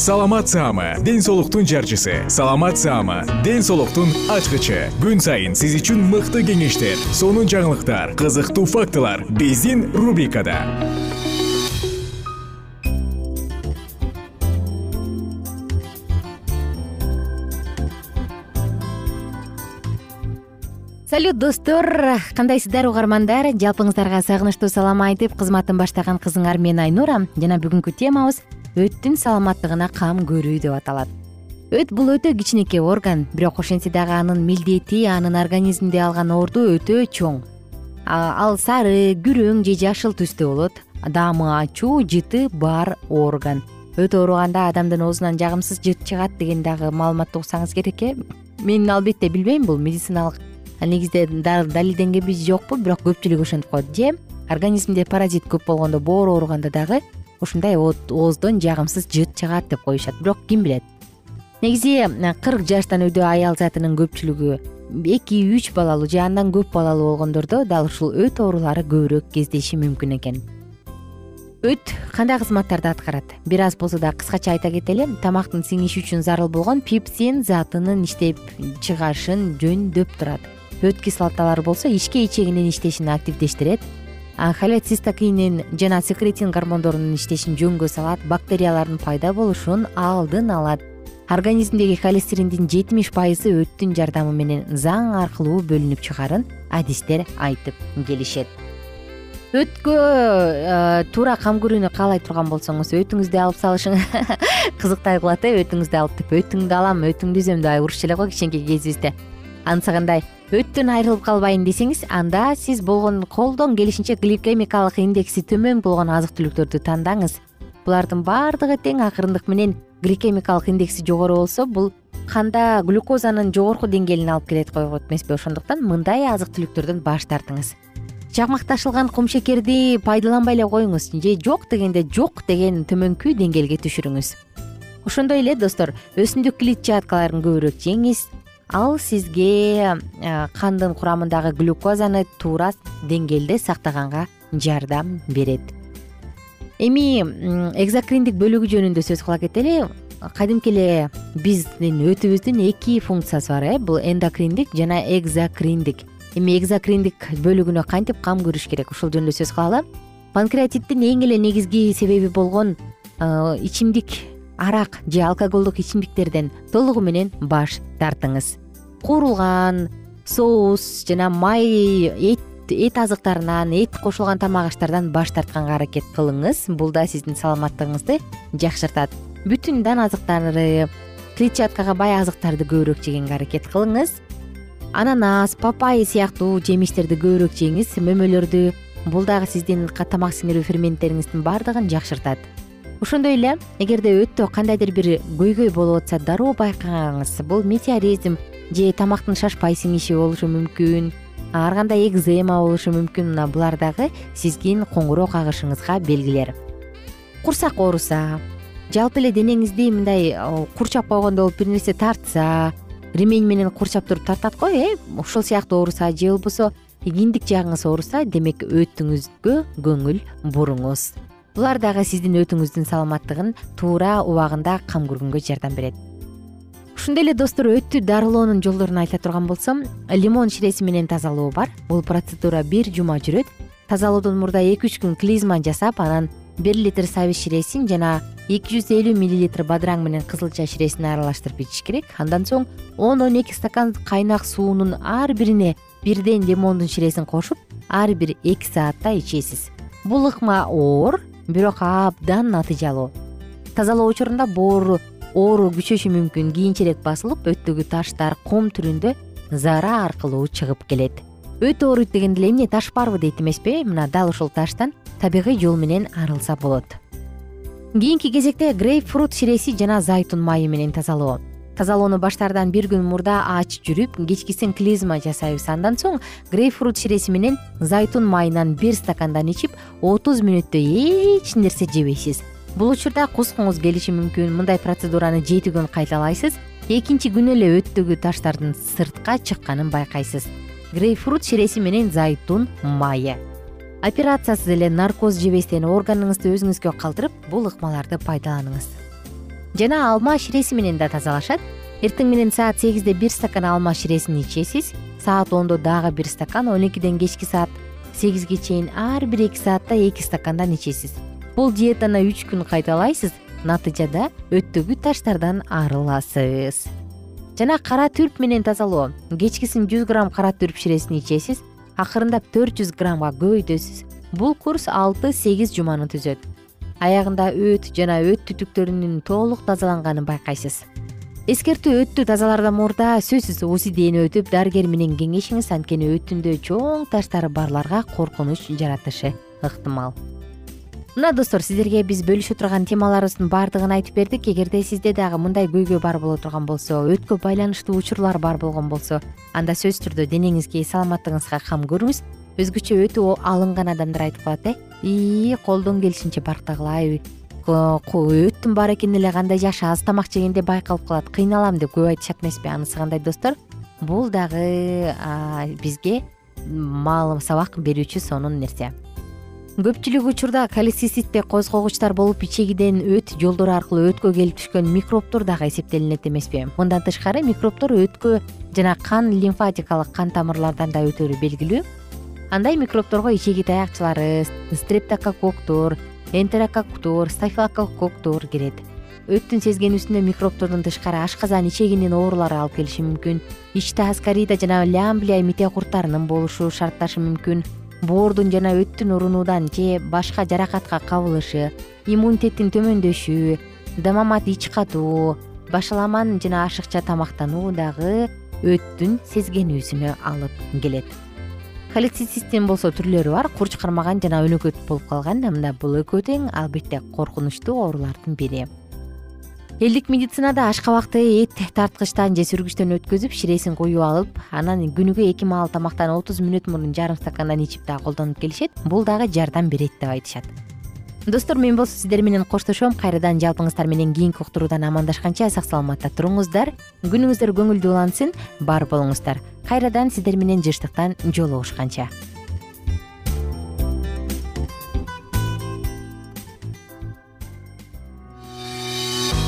саламат саама ден соолуктун жарчысы. Саламат саама ден соолуктун ачкычы. Күн сайын сиз үчүн мыкты кеңештер сонун жаңылыктар кызыктуу фактылар биздин рубрикада. Салют достор. Кандайсыздар угармандар? Жалпыңыздарга сагынычтуу салам айтып кызматын баштаган кызыңар мен айнура. Жана бүгүнкү темабыз өттүн саламаттыгына кам көрүү деп аталат. Өт бул өтө кичинекей орган бирок ошентсе дагы анын милдети анын организмде алган орду өтө чоң. Ал сары күрөң же жашыл түстө болот. Даамы ачуу жыты бар орган. Өт ооруганда адамдын оозунан жагымсыз жыт чыгат деген дагы маалыматты уксаңыз керек э. Мен албетте билбейм бул медициналык. Негизде далилденгенби жокпу бирок көпчүлүк ошентип коет же. Организмде паразит көп болгондо боору ооруганда дагы ушундай ооздон жагымсыз жыт чыгат деп коюшат. Бирок ким билет? Негизи кырк жаштан өйдө аял затынын көпчүлүгү эки үч балалуу же андан көп балалуу болгондордо дал ушул өт оорулары көбүрөөк кездеши мүмкүн экен. Өт кандай кызматтарды аткарат? Бир аз болсо да кыскача айта кетели тамактын сиңиши үчүн зарыл болгон пепсин затынын иштеп чыгашын жөндөп турат. Өт кислоталары болсо ичке ичегинин иштешин активдештирет холецистокинин жана секретин гормондорунун иштешин жөнгө салат бактериялардын пайда болушун алдын алат. Организмдеги холестериндин жетимиш пайызы өттүн жардамы менен заң аркылуу бөлүнүп чыгаарын адистер айтып келишет. Өткө э, туура кам көрүүнү каалай турган болсоңуз өтүңүздү алып салышың. Кызыктай кылат э өтүңүздү алып деп өтүңдү алам өтүңдү үзөм деп урушчу эле го кичинекей кезибизде. Анысы кандай өттөн айрылып калбайын десеңиз анда сиз болгон колдон келишинче гликемикалык индекси төмөн болгон азык түлүктөрдү тандаңыз. Булардын баардыгы тең акырындык менен гликемикалык индекси жогору болсо бул канда глюкозанын жогорку деңгээлине алып келет койгот эмеспи? Ошондуктан мындай азык түлүктөрдөн баш тартыңыз. Чакмакташылган кумшекерди пайдаланбай эле коюңуз. Же жок дегенде жок деген төмөнкү деңгээлге түшүрүңүз. Ошондой эле достор өсүмдүк клетчаткаларын көбүрөөк жеңиз ал сизге э, кандын курамындагы глюкозаны туура деңгээлде сактаганга жардам берет. Эми экзокриндик бөлүгү жөнүндө сөз кыла кетели кадимки эле биздин өтүбүздүн эки функциясы бар э бул эндокриндик жана экзокриндик. Эми экзокриндик бөлүгүнө кантип кам көрүш керек? Ушул жөнүндө сөз кылалы. Панкреатиттин эң эле негизги себеби болгон э, ичимдик арак же алкоголдук ичимдиктерден толугу менен баш тартыңыз куурулган соус жана май эт эт азыктарынан эт кошулган тамак аштардан баш тартканга аракет кылыңыз. Бул да сиздин саламаттыгыңызды жакшыртат. Бүтүн дан азыктары клетчаткага бай азыктарды көбүрөөк жегенге аракет кылыңыз. Ананас папайя сыяктуу жемиштерди көбүрөөк жеңиз мөмөлөрдү бул дагы сиздин тамак сиңирүү ферменттериңиздин баардыгын жакшыртат. Ошондой эле эгерде өттө кандайдыр бир көйгөй болуп атса дароо байкаңыз бул метеоризм же тамактын шашпай сиңиши болушу мүмкүн. Ар кандай экзема болушу мүмкүн мына булар дагы сиздин коңгуроо кагышыңызга белгилер. Курсак ооруса жалпы эле денеңизди мындай курчап койгондой болуп бир нерсе тартса ремень менен курчап туруп тартат го э ошол сыяктуу ооруса же болбосо киндик жагыңыз ооруса демек өтүңүзгө көңүл буруңуз. Булар дагы сиздин өтүңүздүн саламаттыгын туура убагында кам көргөнгө жардам берет ошондой эле достор өттү дарылоонун жолдорун айта турган болсом лимон ширеси менен тазалоо бар. Бул процедура бир жума жүрөт. Тазалоодон мурда эки үч күн клизма жасап анан бир литр сабиз ширесин жана эки жүз элүү миллилитр бадыраң менен кызылча ширесин аралаштырып ичиш керек. Андан соң он он эки стакан кайнак суунун ар бирине бирден лимондун ширесин кошуп ар бир эки саатта ичесиз. Бул ыкма оор бирок абдан натыйжалуу. Тазалоо учурунда боору оору күчөшү мүмкүн. Кийинчерээк басылып өттөгү таштар ком түрүндө зара аркылуу чыгып келет. Өт ооруйт дегенде эле эмне? Таш барбы дейт эмеспи мына дал ушул таштан табигый жол менен арылса болот. Кийинки кезекте грейп фрут ширеси жана зайтун майы менен тазалоо. Тазалоону баштаардан бир күн мурда ач жүрүп кечкисин клизма жасайбыз андан соң грейпфрут ширеси менен зайтун майынан бир стакандан ичип отуз мүнөттө эч нерсе жебейсиз бул учурда кускуңуз келиши мүмкүн. Мындай процедураны жети күн кайталайсыз. Экинчи күнү эле өттөгү таштардын сыртка чыкканын байкайсыз. Грейпфрут ширеси менен зайтун майы операциясыз эле наркоз жебестен органыңызды өзүңүзгө калтырып бул ыкмаларды пайдаланыңыз. Жана алма ширеси менен да тазалашат. Эртең менен саат сегизде бир стакан алма ширесин ичесиз. Саат ондо дагы бир стакан он экиден кечки саат сегизге чейин ар бир эки саатта эки стакандан ичесиз бул диетаны үч күн кайталайсыз натыйжада өттөгү таштардан арыласыз. Жана кара түрп менен тазалоо. Кечкисин жүз грамм кара түрп ширесин ичесиз акырындап төрт жүз граммга көбөйтөсүз бул курс алты сегиз жуманы түзөт. Аягында өт жана өт түтүктөрүнүн толук тазаланганын байкайсыз. Эскертүү өттү тазалаардан мурда сөзсүз узиден өтүп дарыгер менен кеңешиңиз. Анткени өтүндө чоң таштар барларга коркунуч жаратышы ыктымал мына достор сиздерге биз бөлүшө турган темаларыбыздын баардыгын айтып бердик. Эгерде сизде дагы мындай көйгөй бар боло турган болсо өткө байланыштуу учурлар бар болгон болсо анда сөзсүз түрдө денеңизге саламаттыгыңызга кам көрүңүз. Өзгөчө өтү алынган адамдар айтып калат э. Ии колдон келишинче барктагылайбы өттүм бар экен эле кандай жакшы аз тамак жегенде байкалып калат. Кыйналам деп көп айтышат эмеспи анысы кандай достор? Бул дагы бизге маалым сабак берүүчү сонун нерсе көпчүлүк учурда калециститте козгогучтар болуп ичегиден өт жолдору аркылуу өткө келип түшкөн микробтор дагы эсептелинет эмеспи. Мындан тышкары микробтор өткө жана кан лимфатикалык кан тамырлардан да өтөрү белгилүү. Андай микробторго ичеги таякчылары стрептокококтор энтерококтор стафилокококтор кирет. Өттүн сезгенүүсүндө микробтордон тышкары ашказан ичегинин оорулары алып келиши мүмкүн. Ичте аскарида жана лямблия мите курттарынын болушу шартташы мүмкүн боордун жана өттүн урунуудан же башка жаракатка кабылышы иммунитеттин төмөндөшү дамамат ич катуу башаламан жана ашыкча тамактануу дагы өттүн сезгенүүсүнө алып келет. Холециститтин болсо түрлөрү бар курч кармаган жана өнөкөт болуп калган мына бул экөө тең албетте коркунучтуу оорулардын бири элдик медицинада ашкабакты эт тарткычтан же сүргүчтөн өткөзүп ширесин куюп алып анан күнүгө эки маал тамактан отуз мүнөт мурун жарым стакандан ичип дагы колдонуп келишет бул дагы жардам берет деп айтышат. Достор мен болсо сиздер менен коштошом кайрадан жалпыңыздар менен кийинки уктуруудан амандашканча сак саламатта туруңуздар. Күнүңүздөр көңүлдүү улансын бар болуңуздар. Кайрадан сиздер менен жыштыктан жолугушканча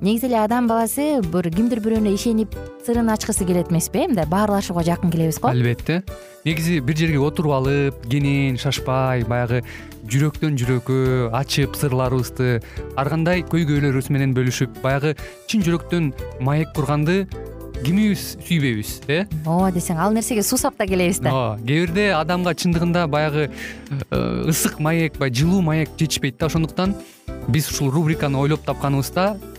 негизи эле адам баласы бир кимдир бирөөнө ишенип сырын ачкысы келет эмеспи э мындай баарлашууга жакын келебиз го. Албетте. Негизи бир жерге отуруп алып кенен шашпай баягы жүрөктөн жүрөккө ачып сырларыбызды ар кандай көйгөйлөрүбүз менен бөлүшүп баягы чын жүрөктөн маек курганды кимибиз сүйбөйбүз э? Ооба десең ал нерсеге суусап да келебиз да. Ооба кээ бирде адамга чындыгында баягы э, ысык маек баягы жылуу маек жетишпейт да. Ошондуктан биз ушул рубриканы ойлоп тапканыбызда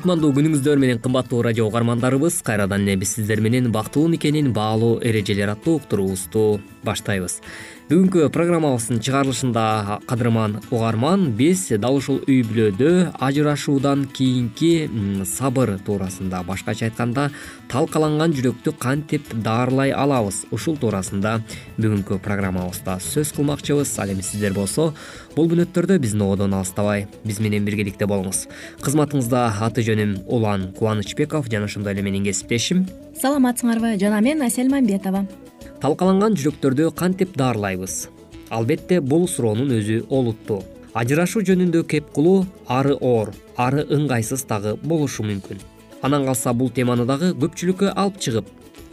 кутмандуу күнүңүздөр менен кымбаттуу радио угармандарыбыз кайрадан эле биз сиздер менен бактылуу никенин баалуу эрежелери аттуу уктуруубузду баштайбыз. Бүгүнкү программабыздын чыгарылышында кадырман угарман биз дал ушул үй бүлөдө ажырашуудан кийинки сабыр туурасында башкача айтканда талкаланган жүрөктү кантип даарылай алабыз? Ушул туурасында бүгүнкү программабызда сөз кылмакчыбыз. Ал эми сиздер болсо бул мүнөттөрдө биздин ободон алыстабай биз менен биргеликте болуңуз. Кызматыңызда аты жөнүм улан кубанычбеков жана ошондой эле менин кесиптешим. Саламатсыңарбы жана мен асель мамбетова. Талкаланган жүрөктөрдү кантип даарылайбыз албетте бул суроонун өзү олуттуу. Ажырашуу жөнүндө кеп кылуу ары оор ары ыңгайсыз дагы болушу мүмкүн. Анан калса бул теманы дагы көпчүлүккө алып чыгып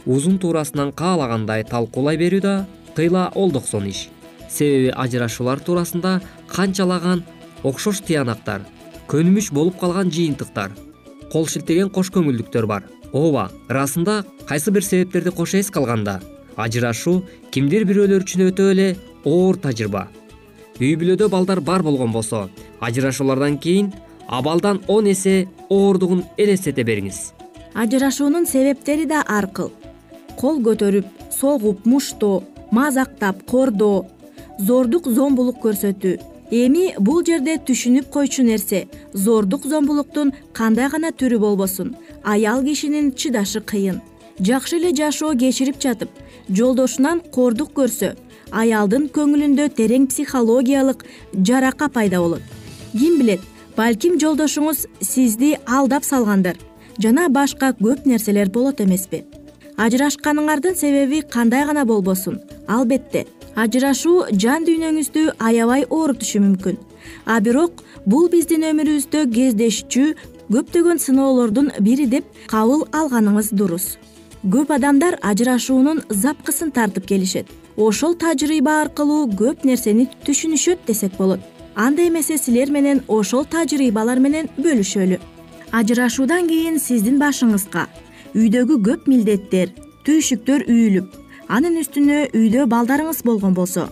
узун туурасынан каалагандай талкуулай берүү да кыйла олдоксон иш себеби ажырашуулар туурасында канчалаган окшош тыянактар көнүмүш болуп калган жыйынтыктар кол шилтеген кош көңүлдүктөр бар. Ооба ырасында кайсы бир себептерди кошо эске алганда ажырашуу кимдир бирөөлөр үчүн өтө эле оор тажрыйба. Үй бүлөдө балдар бар болгон болсо ажырашуулардан кийин абалдан он эсе оордугун элестете бериңиз. Ажырашуунун себептери да ар кыл кол көтөрүп согуп муштоо мазактап кордоо зордук зомбулук көрсөтүү. Эми бул жерде түшүнүп койчу нерсе зордук зомбулуктун кандай гана түрү болбосун. Аял кишинин чыдашы кыйын. Жакшы эле жашоо кечирип жатып жолдошунан кордук көрсө аялдын көңүлүндө терең психологиялык жарака пайда болот. Ким билет балким жолдошуңуз сизди алдап салгандыр. Жана башка көп нерселер болот эмеспи. Ажырашканыңардын себеби кандай гана болбосун албетте ажырашуу жан дүйнөңүздү аябай оорутушу мүмкүн. А бирок бул биздин өмүрүбүздө кездешчү көптөгөн сыноолордун бири деп кабыл алганыңыз дурус. Көп адамдар ажырашуунун запкысын тартып келишет. Ошол тажрыйба аркылуу көп нерсени түшүнүшөт десек болот. Анда эмесе силер менен ошол тажрыйбалар менен бөлүшөлү. Ажырашуудан кийин сиздин башыңызга үйдөгү көп милдеттер түйшүктөр үйүлүп анын үстүнө үйдө балдарыңыз болгон болсо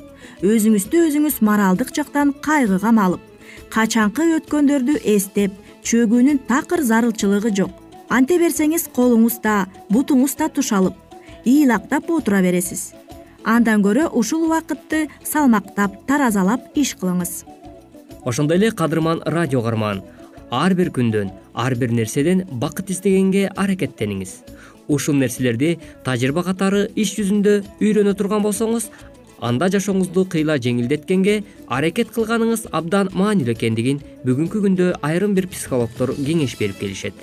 өзүңүздү өзүңүз моралдык жактан кайгыга малып качанкы өткөндөрдү эстеп чөгүүнүн такыр зарылчылыгы жок. Анте берсеңиз колуңуз да бутуңуз да тушалып ыйлактап отура бересиз. Андан көрө ушул убакытты салмактап таразалап иш кылыңыз. Ошондой эле кадырман радио каарман. Ар бир күндөн ар бир нерседен бакыт издегенге аракеттениңиз ушул нерселерди тажрыйба катары иш жүзүндө үйрөнө турган болсоңуз анда жашооңузду кыйла жеңилдеткенге аракет кылганыңыз абдан маанилүү экендигин бүгүнкү күндө айрым бир психологдор кеңеш берип келишет.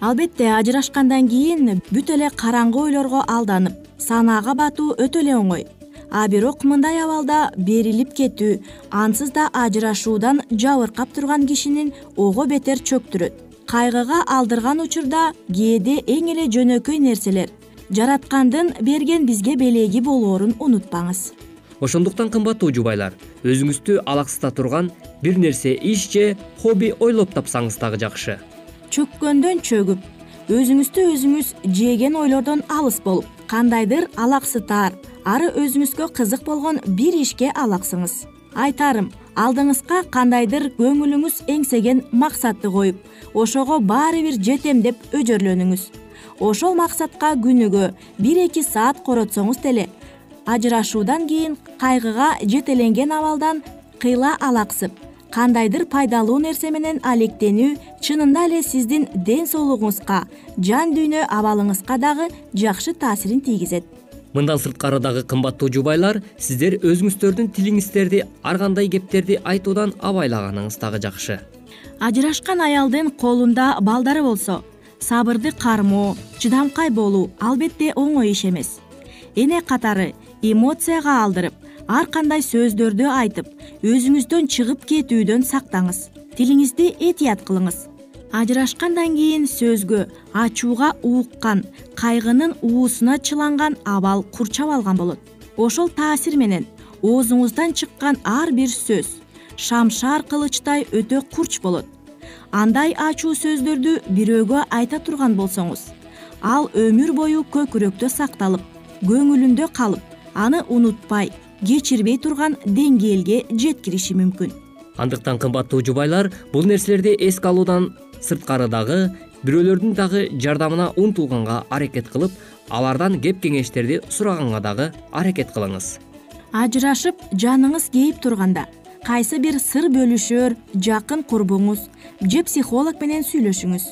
Албетте ажырашкандан кийин бүт эле караңгы ойлорго алданып санаага батуу өтө эле оңой. А бирок мындай абалда берилип кетүү ансыз да ажырашуудан жабыркап турган кишинин ого бетер чөктүрөт кайгыга алдырган учурда кээде эң эле жөнөкөй нерселер жараткандын берген бизге белеги болоорун унутпаңыз. Ошондуктан кымбаттуу жубайлар өзүңүздү алаксыта турган бир нерсе иш же хобби ойлоп тапсаңыз дагы жакшы. Чөккөндөн чөгүп өзүңүздү өзүңүз жеген ойлордон алыс болуп кандайдыр алаксытаар ары өзүңүзгө кызык болгон бир ишке алаксыңыз. Айтарым алдыңызга кандайдыр көңүлүңүз эңсеген максатты коюп ошого баары бир жетем деп өжөрлөнүңүз. Ошол максатка күнүгө бир эки саат коротсоңуз деле ажырашуудан кийин кайгыга жетеленген абалдан кыйла алаксып кандайдыр пайдалуу нерсе менен алектенүү чынында эле сиздин ден соолугуңузга жан дүйнө абалыңызга дагы жакшы таасирин тийгизет мындан сырткары дагы кымбаттуу жубайлар сиздер өзүңүздөрдүн тилиңиздерди ар кандай кептерди айтуудан абайлаганыңыз дагы жакшы. Ажырашкан аялдын колунда балдары болсо сабырды кармоо чыдамкай болуу албетте оңой иш эмес. Эне катары эмоцияга алдырып ар кандай сөздөрдү айтып өзүңүздөн чыгып кетүүдөн сактаңыз. Тилиңизди этият кылыңыз ажырашкандан кийин сөзгө ачууга ууккан кайгынын уусуна чыланган абал курчап алган болот. Ошол таасир менен оозуңуздан чыккан ар бир сөз шамшаар кылычтай өтө курч болот. Андай ачуу сөздөрдү бирөөгө айта турган болсоңуз ал өмүр бою көкүрөктө сакталып көңүлүндө калып аны унутпай кечирбей турган деңгээлге жеткириши мүмкүн. Андыктан кымбаттуу жубайлар бул нерселерди эске алуудан сырткары дагы бирөөлөрдүн дагы жардамына умтулганга аракет кылып алардан кеп кеңештерди сураганга дагы аракет кылыңыз. Ажырашып жаныңыз кейип турганда кайсы бир сыр бөлүшөр жакын курбуңуз же психолог менен сүйлөшүңүз.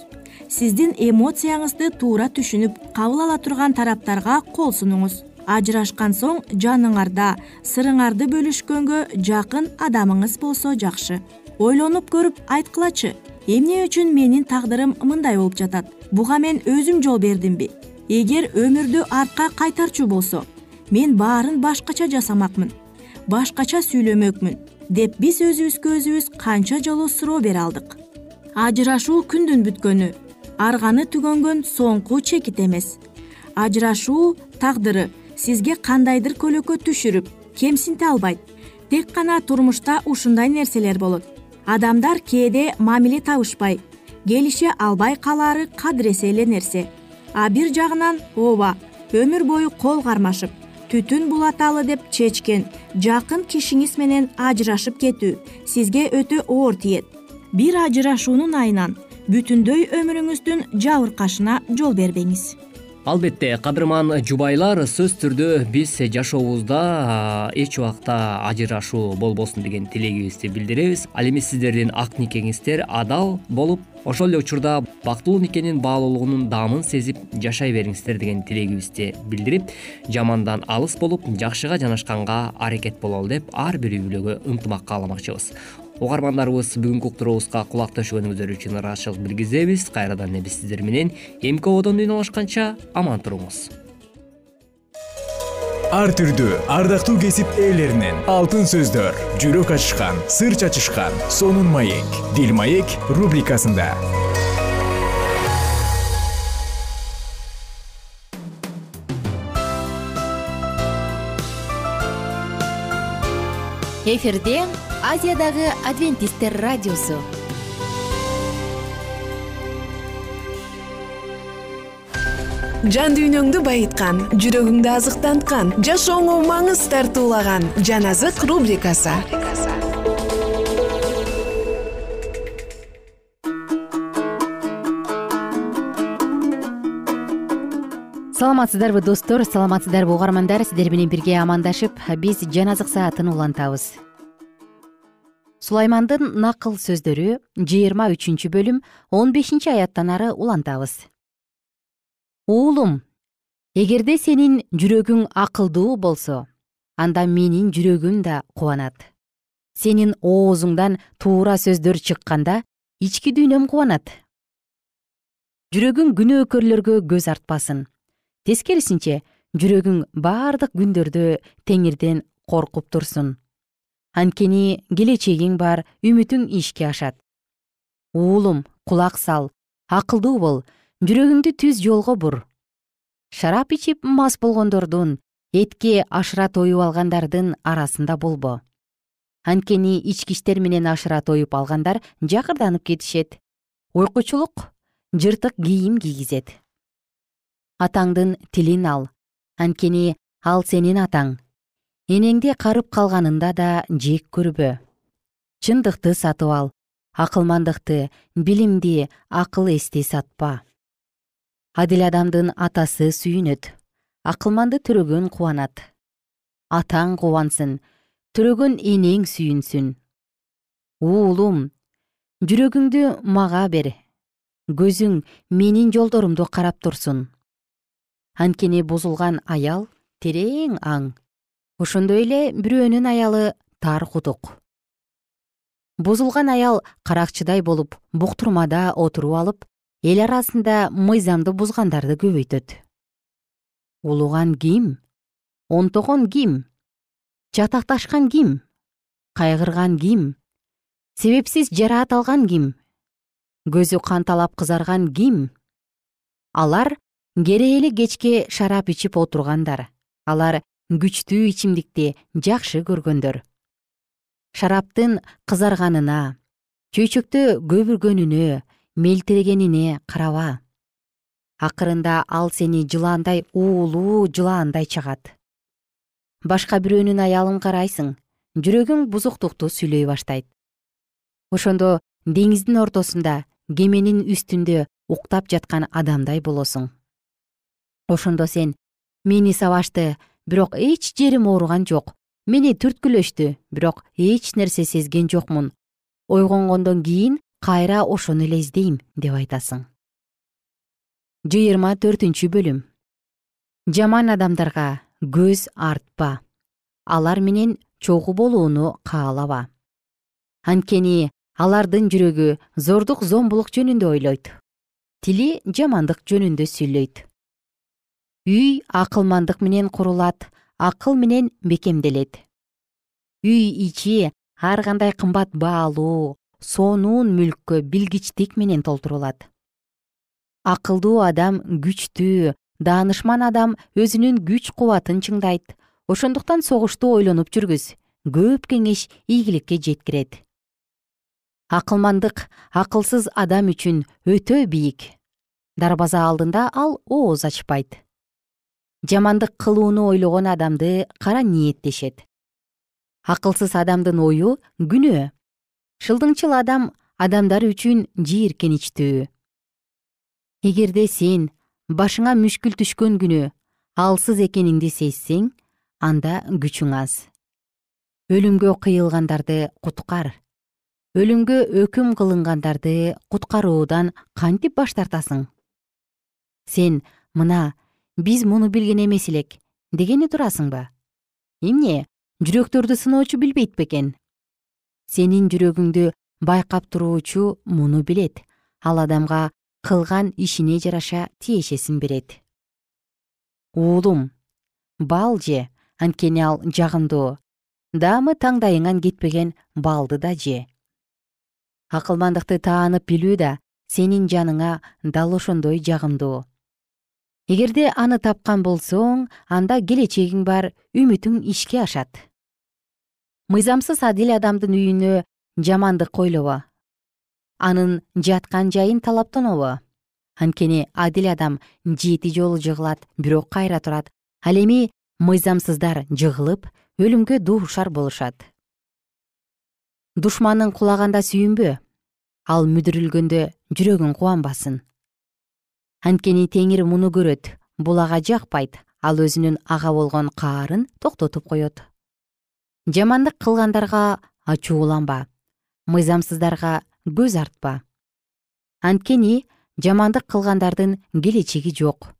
Сиздин эмоцияңызды туура түшүнүп кабыл ала турган тараптарга кол сунуңуз. Ажырашкан соң жаныңарда сырыңарды бөлүшкөнгө жакын адамыңыз болсо жакшы. Ойлонуп көрүп айткылачы эмне үчүн менин тагдырым мындай болуп жатат? Буга мен өзүм жол бердимби? Эгер өмүрдү артка кайтарчу болсо мен баарын башкача жасамакмын башкача сүйлөмөкмүн деп биз өзүбүзгө өзүбүз канча жолу суроо бере алдык. Ажырашуу күндүн бүткөнү арганы түгөнгөн соңку чекит эмес. Ажырашуу тагдыры сизге кандайдыр көлөкө түшүрүп кемсинте албайт. Тек гана турмушта ушундай нерселер болот адамдар кээде мамиле табышпай келише албай калаары кадыресе эле нерсе. А бир жагынан ооба өмүр бою кол кармашып түтүн булаталы деп чечкен жакын кишиңиз менен ажырашып кетүү сизге өтө оор тиет. Бир ажырашуунун айынан бүтүндөй өмүрүңүздүн жабыркашына жол бербеңиз албетте кадырман жубайлар сөзсүз түрдө биз жашообузда эч убакта ажырашуу болбосун деген тилегибизди билдиребиз. Ал эми сиздердин ак никеңиздер адал болуп ошол эле учурда бактылуу никенин баалуулугунун даамын сезип жашай бериңиздер деген тилегибизди билдирип жамандан алыс болуп жакшыга жанашканга аракет бололу деп ар бир үй бүлөгө ынтымак кааламакчыбыз угармандарыбыз бүгүнкү уктуруубузга кулак төшөгөнүңүздөр үчүн ыраазычылык билгизебиз. Кайрадан эле биз сиздер менен эмки алышканча аман туруңуз. Ар түрдүү ардактуу кесип ээлеринен алтын сөздөр жүрөк ачышкан сыр чачышкан сонун маек. Бир маек рубрикасында. Эфирде азиядагы адвентисттер радиосу. Жан дүйнөңдү байыткан жүрөгүңдү азыктанткан жашооңо маңыз тартуулаган жан азык рубрикасы. Саламатсыздарбы достор саламатсыздарбы угармандар. Сиздер менен бирге амандашып биз жан азык саатын улантабыз сулаймандын накыл сөздөрү жыйырма үчүнчү бөлүм он бешинчи аяттан ары улантабыз. Уулум эгерде сенин жүрөгүң акылдуу болсо анда менин жүрөгүм да кубанат. Сенин оозуңдан туура сөздөр чыкканда ички дүйнөм кубанат. Жүрөгүң күнөөкөрлөргө көз артпасын. Тескерисинче жүрөгүң бардык күндөрдө теңирден коркуп турсун анткени келечегиң бар үмүтүң ишке ашат. Уулум кулак сал акылдуу бол жүрөгүңдү түз жолго бур. Шарап ичип мас болгондордун этке ашыра тоюп алгандардын арасында болбо. Анткени ички иштер менен ашыра тоюп алгандар жакырданып кетишет. Уйкучулук жыртык кийим кийгизет. Атаңдын тилин ал. Анткени ал сенин атаң энеңди карып калганында да жек көрбө. Чындыкты сатып ал акылмандыкты билимди акыл эсти сатпа. Адил адамдын атасы сүйүнөт акылманды төрөгөн кубанат. Атаң кубансын төрөгөн энең сүйүнсүн. Уулум жүрөгүңдү мага бер көзүң менин жолдорумду карап турсун. Анткени бузулган аял терең аң ошондой эле бирөөнүн аялы тар кудук бузулган аял каракчыдай болуп буктурмада отуруп алып эл арасында мыйзамды бузгандарды көбөйтөт. Улуган ким? Онтогон ким? Чатакташкан ким? Кайгырган ким? Себепсиз жараат алган ким? Көзү канталап кызарган ким? Алар керээли кечке шарап ичип отургандар. Алар күчтүү ичимдикти жакшы көргөндөр. Шараптын кызарганына чөйчөктө көбүргөнүнө мелтирегенине караба акырында ал сени жылаандай уулуу жылаандай чагат башка бирөөнүн аялын карайсың жүрөгүң бузуктукту сүйлөй баштайт. Ошондо деңиздин ортосунда кеменин үстүндө уктап жаткан адамдай болосуң. Ошондо сен мени сабашты бирок эч жерим ооруган жок. Мени түрткүлөштү бирок эч нерсе сезген жокмун. Ойгонгондон кийин кайра ошону эле издейм деп айтасың. Жыйырма төртүнчү бөлүм. Жаман адамдарга көз артпа. Алар менен чогуу болууну каалаба. Анткени алардын жүрөгү зордук зомбулук жөнүндө ойлойт. Тили жамандык жөнүндө сүйлөйт үй акылмандык менен курулат акыл менен бекемделет. Үй ичи ар кандай кымбат баалуу сонун мүлккө билгичтик менен толтурулат. Акылдуу адам күчтүү даанышман адам өзүнүн күч кубатын чыңдайт. Ошондуктан согушту ойлонуп жүргүз көп кеңеш ийгиликке жеткирет. Акылмандык акылсыз адам үчүн өтө бийик. Дарбаза алдында ал ооз ачпайт жамандык кылууну ойлогон адамды кара ниет дешет акылсыз адамдын ою күнөө шылдыңчыл адам адамдар үчүн жийиркеничтүү. Эгерде сен башыңа мүшкүл түшкөн күнү алсыз экениңди сезсең анда күчүң аз. Өлүмгө кыйылгандарды куткар. Өлүмгө өкүм кылынгандарды куткаруудан кантип баш тартасың? Сен мына биз муну билген эмес элек дегени турасыңбы? Эмне жүрөктөрдү сыноочу билбейт бекен сенин жүрөгүңдү байкап туруучу муну билет. Ал адамга кылган ишине жараша тиешесин берет. Уулум бал же анткени ал жагымдуу даамы таңдайыңан кетпеген балды да же. Акылмандыкты таанып билүү да сенин жаныңа дал ошондой жагымдуу эгерде аны тапкан болсоң анда келечегиң бар үмүтүң ишке ашат. Мыйзамсыз адил адамдын үйүнө жамандык койлобо анын жаткан жайын талаптанобу анткени адил адам жети жолу жыгылат бирок кайра турат. Ал эми мыйзамсыздар жыгылып өлүмгө дуушар болушат. Душманың кулаганда сүйүнбө ал мүдүрүлгөндө жүрөгүң кубанбасын анткени теңир муну көрөт. Бул ага жакпайт ал өзүнүн ага болгон каарын токтотуп коет. Жамандык кылгандарга ачууланба мыйзамсыздарга көз артпа. Анткени жамандык кылгандардын келечеги жок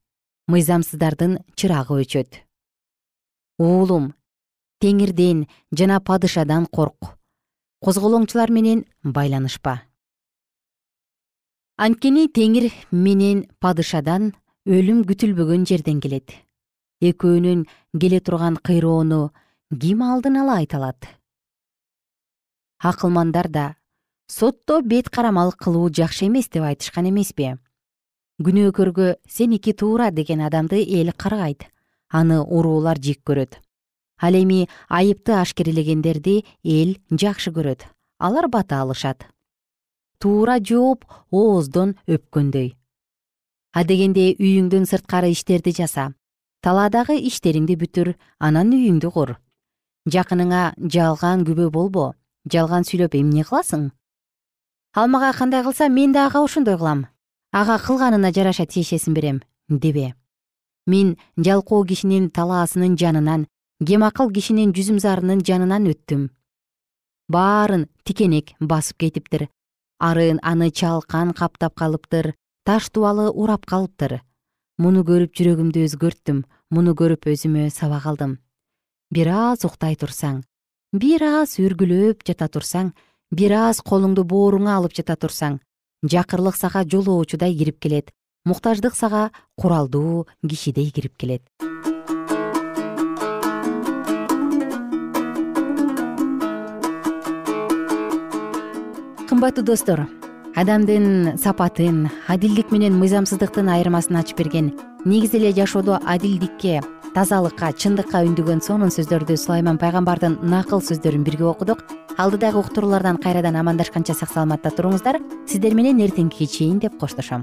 мыйзамсыздардын чырагы өчөт. Уулум теңирден жана падышадан корк козголоңчулар менен байланышпа анткени теңир менен падышадан өлүм күтүлбөгөн жерден келет. Экөөнүн келе турган кыйроону ким алдын ала айта алат? Акылмандар да сотто бет карамалык кылуу жакшы эмес деп айтышкан эмеспи күнөөкөргө сеники туура деген адамды эл каргайт аны уруулар жек көрөт. Ал эми айыпты ашкерелегендерди эл жакшы көрөт алар бата алышат туура жооп ооздон өпкөндөй. Адегенде үйүңдүн сырткары иштерди жаса. Талаадагы иштериңди бүтүр анан үйүңдү кур жакыныңа жалган күбө болбо жалган сүйлөп эмне кыласың? Ал мага кандай кылса мен да ага ошондой кылам. Ага кылганына жараша тиешесин берем дебе. Мен жалкоо кишинин талаасынын жанынан кемакыл кишинин жүзүмзарынын жанынан өттүм. Баарын тикенек басып кетиптир арын аны чалкан каптап калыптыр таш дубалы урап калыптыр. Муну көрүп жүрөгүмдү өзгөрттүм муну көрүп өзүмө сабак алдым. Бир аз уктай турсаң бир аз үргүлөп жата турсаң бир аз колуңду бооруңа алып жата турсаң жакырлык сага жолоочудай кирип келет муктаждык сага куралдуу кишидей кирип келет кымбаттуу достор. Адамдын сапатын адилдик менен мыйзамсыздыктын айырмасын ачып берген негизи эле жашоодо адилдикке тазалыкка чындыкка үндөгөн сонун сөздөрдү сулайман пайгамбардын накыл сөздөрүн бирге окудук. Алдыдагы уктуруулардан кайрадан амандашканча сак саламатта туруңуздар. Сиздер менен эртеңкиге чейин деп коштошом